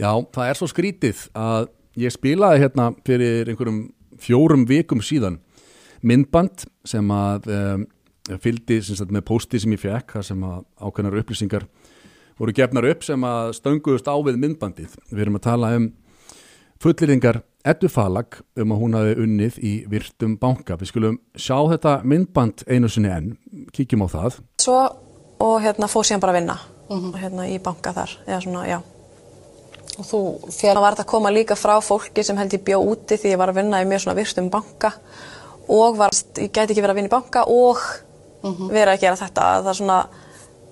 Já, það er svo skrítið að ég spilaði hérna fyrir einhverjum fjórum vikum síðan myndband sem að um, fylgdi sem sagt, með posti sem ég fekk sem að ákveðnar upplýsingar voru gefnar upp sem að stönguðust á við myndbandið. Við erum að tala um fulleringar Eddu Falag um að hún hafi unnið í virtum banka. Við skulum sjá þetta myndband einu sinni enn, kíkjum á það. Svo og hérna fór síðan bara að vinna hérna í banka þar, eða svona, já. Og þú fél... Það var þetta að koma líka frá fólki sem held ég bjó úti því ég var að vinna í mjög svona virtum banka og var, ég gæti ekki verið að vinna í banka og vera að gera þetta. Það er svona,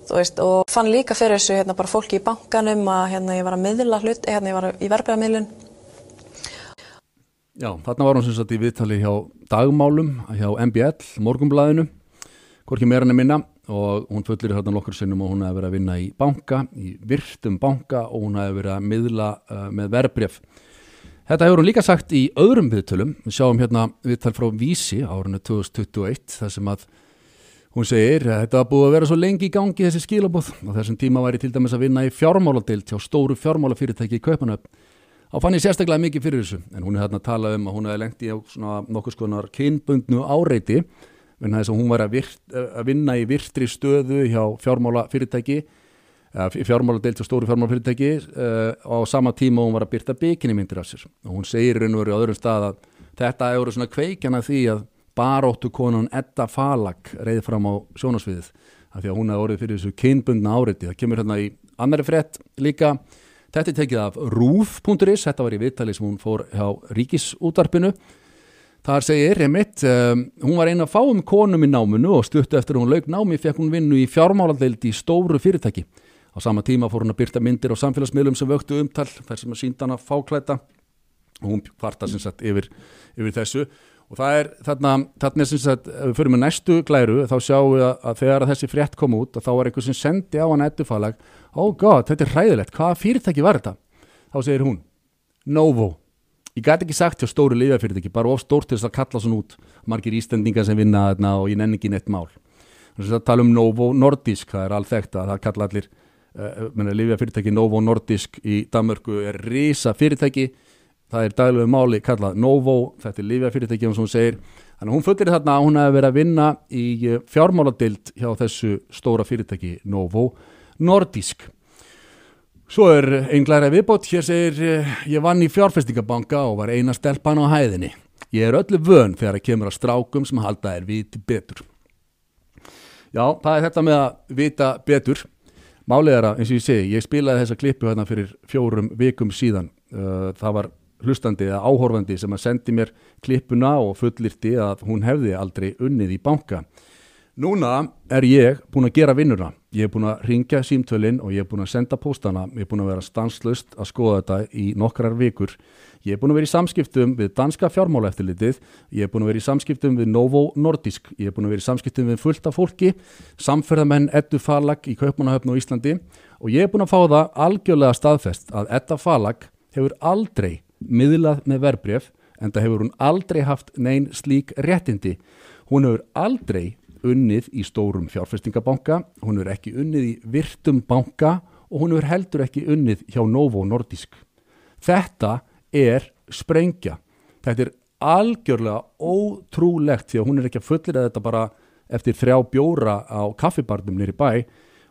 þú veist, og fann líka fyrir þessu hérna bara fólki í bankanum að hérna ég var að miðla hlut, hérna ég var í verbreyðamiðlun. Já, þarna var hún sem sagt í viðtali hjá dagmálum, hjá MBL, morgumblæðinu, hvorki meira enn minna og hún fullir þarna nokkur sinnum og hún hefði verið að vinna í banka, í virtum banka og hún hefði verið að miðla uh, með verbref. Þetta hefur hún líka sagt í öðrum viðtölum, við sjáum hérna viðtal frá Vísi árinu 2021 þar sem að hún segir þetta var búið að vera svo lengi í gangi þessi skilabóð og þessum tíma væri til dæmis að vinna í fjármáladeild hjá stóru fjármálafyrirtæki í Kaupanöf. Þá fann ég sérstaklega mikið fyrir þessu en hún er hérna að tala um að hún hefði lengt í nokkur skonar kynbundnu áreiti en þess að hún var að, virt, að vinna í virtri stöðu hjá fjármálafyrirtæki fjármáladeild hjá stóru fjármálafyrirtæki uh, á sama tíma hún var að byrta bygginni myndir af sér. Og hún segir raun og veru á öðrum stað að þetta hefur svona kveikjana því að baróttu konun Edda Falag reyði fram á sjónasviðið af því að hún hefði orðið fyrir þessu kynbundna áreiti það kemur hérna í annari frett líka. Þetta er tekið af rúf.is þetta var í viðtali sem hún fór hjá ríkisútvarpinu þar segir Emmett, um, hún var eina fáum konum í náminu og stuttu eftir hún laug námi fekk hún vinnu í fjármáladeild í stóru fyrirtæki. Á sama tíma fór hún að byrta myndir á samfélagsmiðlum sem vöktu umtal þar sem að sínda hana fáklæta hún kvarta sem sagt yfir, yfir þessu. Og það er þarna, þarna er sem sagt, ef við fyrir með næstu glæru þá sjáum við að, að þegar að þessi frétt kom út þá var einhver sem sendi á hann eddufalag oh god, þetta er hræðilegt, hvaða fyrirtæki var þetta? Þá segir hún Novo, ég gæti ekki sagt hjá stóru lifafyrirtæki, bara of stórt til þess að kalla svona út margir ístendingar sem vinna þarna og ég nenni ekki neitt mál. Þannig að tala um Novo Nordisk það er alveg þekkt að það kalla allir uh, lifafyrirtæki Novo Nordisk í Danmörku er risa fyrirtæki það er daglegu máli kallað Novo, þetta er lifjafyrirtæki og hún segir, þannig að hún fullir þarna að hún hefði verið að vinna í fjármáladild hjá þessu stóra fyrirtæki Novo Nordisk Svo er einn glæra viðbót, hér segir ég vann í fjárfestingabanka og var eina stelpan á hæðinni. Ég er öllu vön þegar það kemur að strákum sem halda er viti betur. Já, það er þetta með að vita betur. Málið er að, eins og ég segi, ég spilaði þessa klippu hérna fyrir fjórum vikum síðan. Það var hlustandi eða áhorfandi sem að sendi mér klippuna og fullirti að hún hefði aldrei unnið í banka. Núna er ég búin að gera vinnuna. Ég er búin að ringja símtölinn og ég er búin að senda póstana. Ég er búin að vera stanslust að skoða þetta í nokkrar vikur. Ég er búin að vera í samskiptum við danska fjármálaeftilitið. Ég er búin að vera í samskiptum við Novo Nordisk. Ég er búin að vera í samskiptum við fullta fólki, samferðamenn Eddu Falag í Kaupmannahöfn og Íslandi og ég er búin að fá það algjörlega staðfest að Edda Falag hefur aldrei miðlað með verbref en það hefur hún aldrei haft neyn slík réttindi. Hún hefur aldrei unnið í stórum fjárfestingabanka, hún hefur ekki unnið í virtum banka og hún hefur heldur ekki unnið hjá Novo Nordisk. Þetta er sprengja. Þetta er algjörlega ótrúlegt því að hún er ekki að fullir að þetta bara eftir þrjá bjóra á kaffibarnum nýri bæ.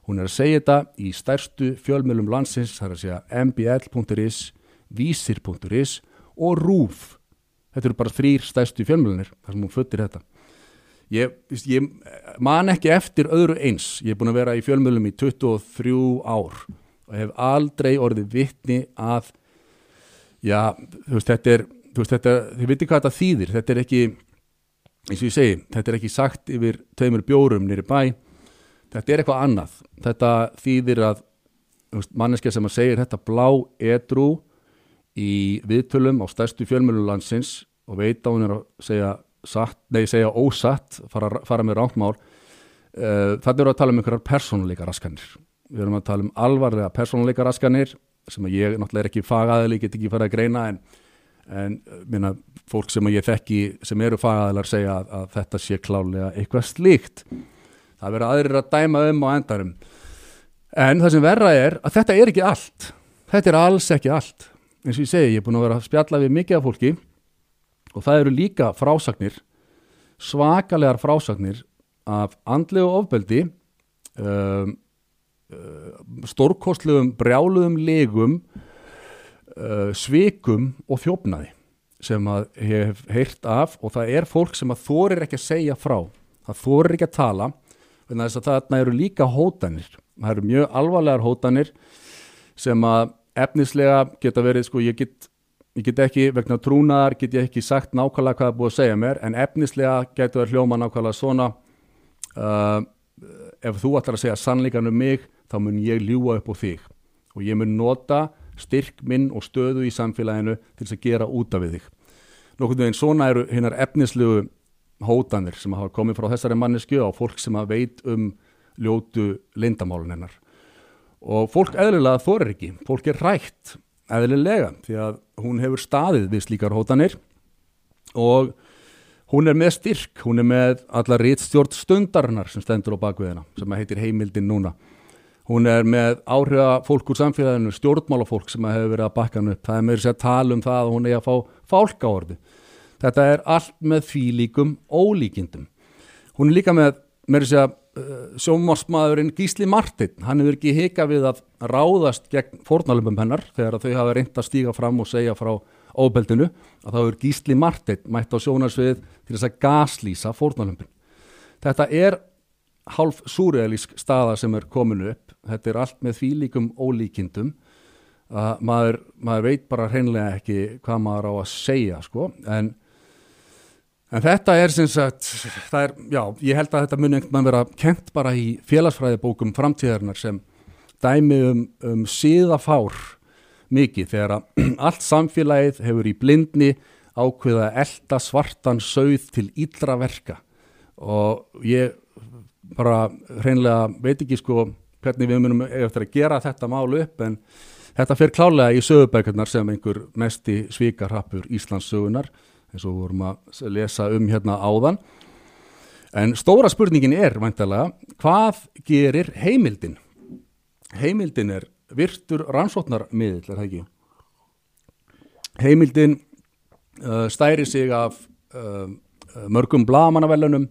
Hún er að segja þetta í stærstu fjölmjölum landsins, það er að segja mbl.is, vísir.is og rúf. Þetta eru bara þrýr stærstu fjölmjölunir þar sem hún fullir þetta. Ég, ég man ekki eftir öðru eins. Ég er búin að vera í fjölmjölum í 23 ár og hef aldrei orðið vittni að já, þú veist, þetta er þú veist, þetta, þið veitir hvað þetta þýðir. Þetta er ekki, eins og ég segi þetta er ekki sagt yfir tveimur bjórum nýri bæ, þetta er eitthvað annað. Þetta þýðir að manneskja sem að segir þetta blá edru í viðtölum á stærstu fjölmjölum landsins og veit á hún er að segja satt, nei segja ósatt fara, fara með rántmál uh, þannig við að tala um einhverjar persónuleika raskanir við erum að tala um alvarlega persónuleika raskanir sem ég náttúrulega er ekki fagaðili, get ekki fara að greina en, en minna, fólk sem ég þekki sem eru fagaðilar segja að, að þetta sé klálega eitthvað slíkt. Það verður aðrir að dæma um á endarum en það sem verra er að þetta er ekki allt. Þetta er alls ekki allt. Eins og ég segi, ég er búin að vera að spjalla við mikið af fólki og það eru líka frásagnir svakalegar frásagnir af andlegu ofbeldi um, stórkostlegum brjáluðum legum uh, svikum og þjófnaði sem að hef heyrt af. Og það er fólk sem að þorir ekki að segja frá það þorir ekki að tala en þess að þarna eru líka hótanir. Það eru mjög alvarlegar hótanir sem að efnislega geta verið sko ég get, ég get ekki vegna trúnaðar get ég ekki sagt nákvæmlega hvað það búið að segja mér en efnislega getur það hljóma nákvæmlega svona. Uh, ef þú ætlar að segja sannleikan um mig þá mun ég ljúa upp á þig. Og ég mun nota styrk minn og stöðu í samfélaginu til þess að gera út af við þig. Nokkur veginn svona eru hinnar efnislegu hótanir sem hafa komið frá þessari mannesku á fólk sem að veit um ljótu lindamálun hennar. Og fólk eðlilega þorir ekki fólk er rætt eðlilega því að hún hefur staðið við slíkar hótanir og hún er með styrk hún er með alla réttstjórn stundarinnar sem stendur á bakviðina sem heitir heimildin núna. Hún er með áhrifa fólk úr samfélaginu stjórnmálafólk sem hefur verið að bakka hann upp. Það er með þess að tala um það að hún er að fá fálkáordi þetta er allt með því líkum ólíkindum. Hún er líka með með þess að sjómarsmaðurinn Gísli Martin, hann hefur ekki hika við að ráðast gegn fórnalöfum hennar þegar þau hafa reynd að stíga fram og segja frá óbeldinu að þá hefur Gísli Martin mætt á sjónarsvið til þess að gaslýsa fórnalöfum þetta er hálf súrealísk staða sem er kominu upp. Þetta er allt með því líkum ólíkindum. Að maður, maður veit bara hreinlega ekki hvað maður á að segja sko. En En þetta er sem sagt, er, já, ég held að þetta muni einhvern veginn vera kent bara í félagsfræðibókum framtíðarinnar sem dæmi um, um síðafár mikið þegar að allt samfélagið hefur í blindni ákveða elda svartan sögð til íllra verka. Og ég bara hreinlega veit ekki sko hvernig við munum eftir að gera þetta málu upp en þetta fer klálega í sögubækurnar sem einhver mesti svíkarhappur Íslands sögunar eins og vorum að lesa um hérna áðan en stóra spurningin er vantilega, hvað gerir heimildin? Heimildin er virtur rannsóknarmiðl, er það ekki? Heimildin uh, stæri sig af uh, mörgum blamanavellunum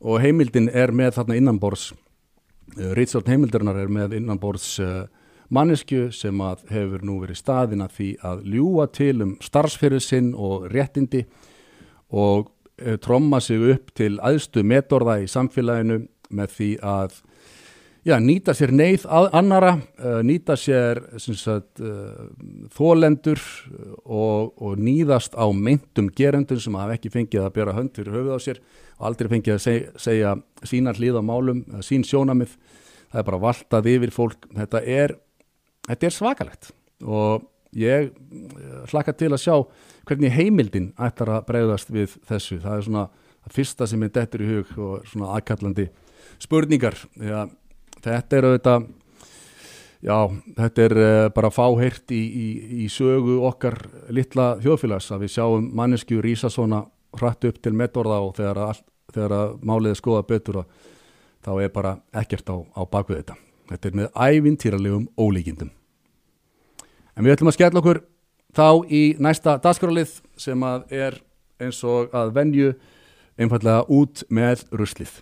og heimildin er með þarna innanbors uh, Rítsjálf heimildarinnar er með innanbors uh, mannesku sem að hefur nú verið staðin að því að ljúa til um starfsfyrir sinn og réttindi og eh, tromma sig upp til aðstu metorða í samfélaginu með því að já, nýta sér neyð annara, uh, nýta sér sagt, uh, þólendur og, og nýðast á meintum gerendun sem hafa ekki fengið að bera hönd fyrir höfuð á sér og aldrei fengið að segja, segja sínar hlýða málum, sín sjónamið það er bara valtað yfir fólk. Þetta er þetta er svakalegt og ég eh, hlakka til að sjá hvernig heimildin ættar að bregðast við þessu, það er svona það fyrsta sem er dettur í hug og svona aðkallandi spurningar. Já, þetta er auðvitað já, þetta er uh, bara fáheirt í, í, í sögu okkar litla þjóðfélags að við sjáum mannesku rýsa svona hratt upp til metorða og þegar, all, þegar að málið skoða betur þá er bara ekkert á, á bakvið þetta. Þetta er með ævintýralegum ólíkindum. En við ætlum að skella okkur þá í næsta dagskrálið sem að er eins og að venju einfallega út með ruslið.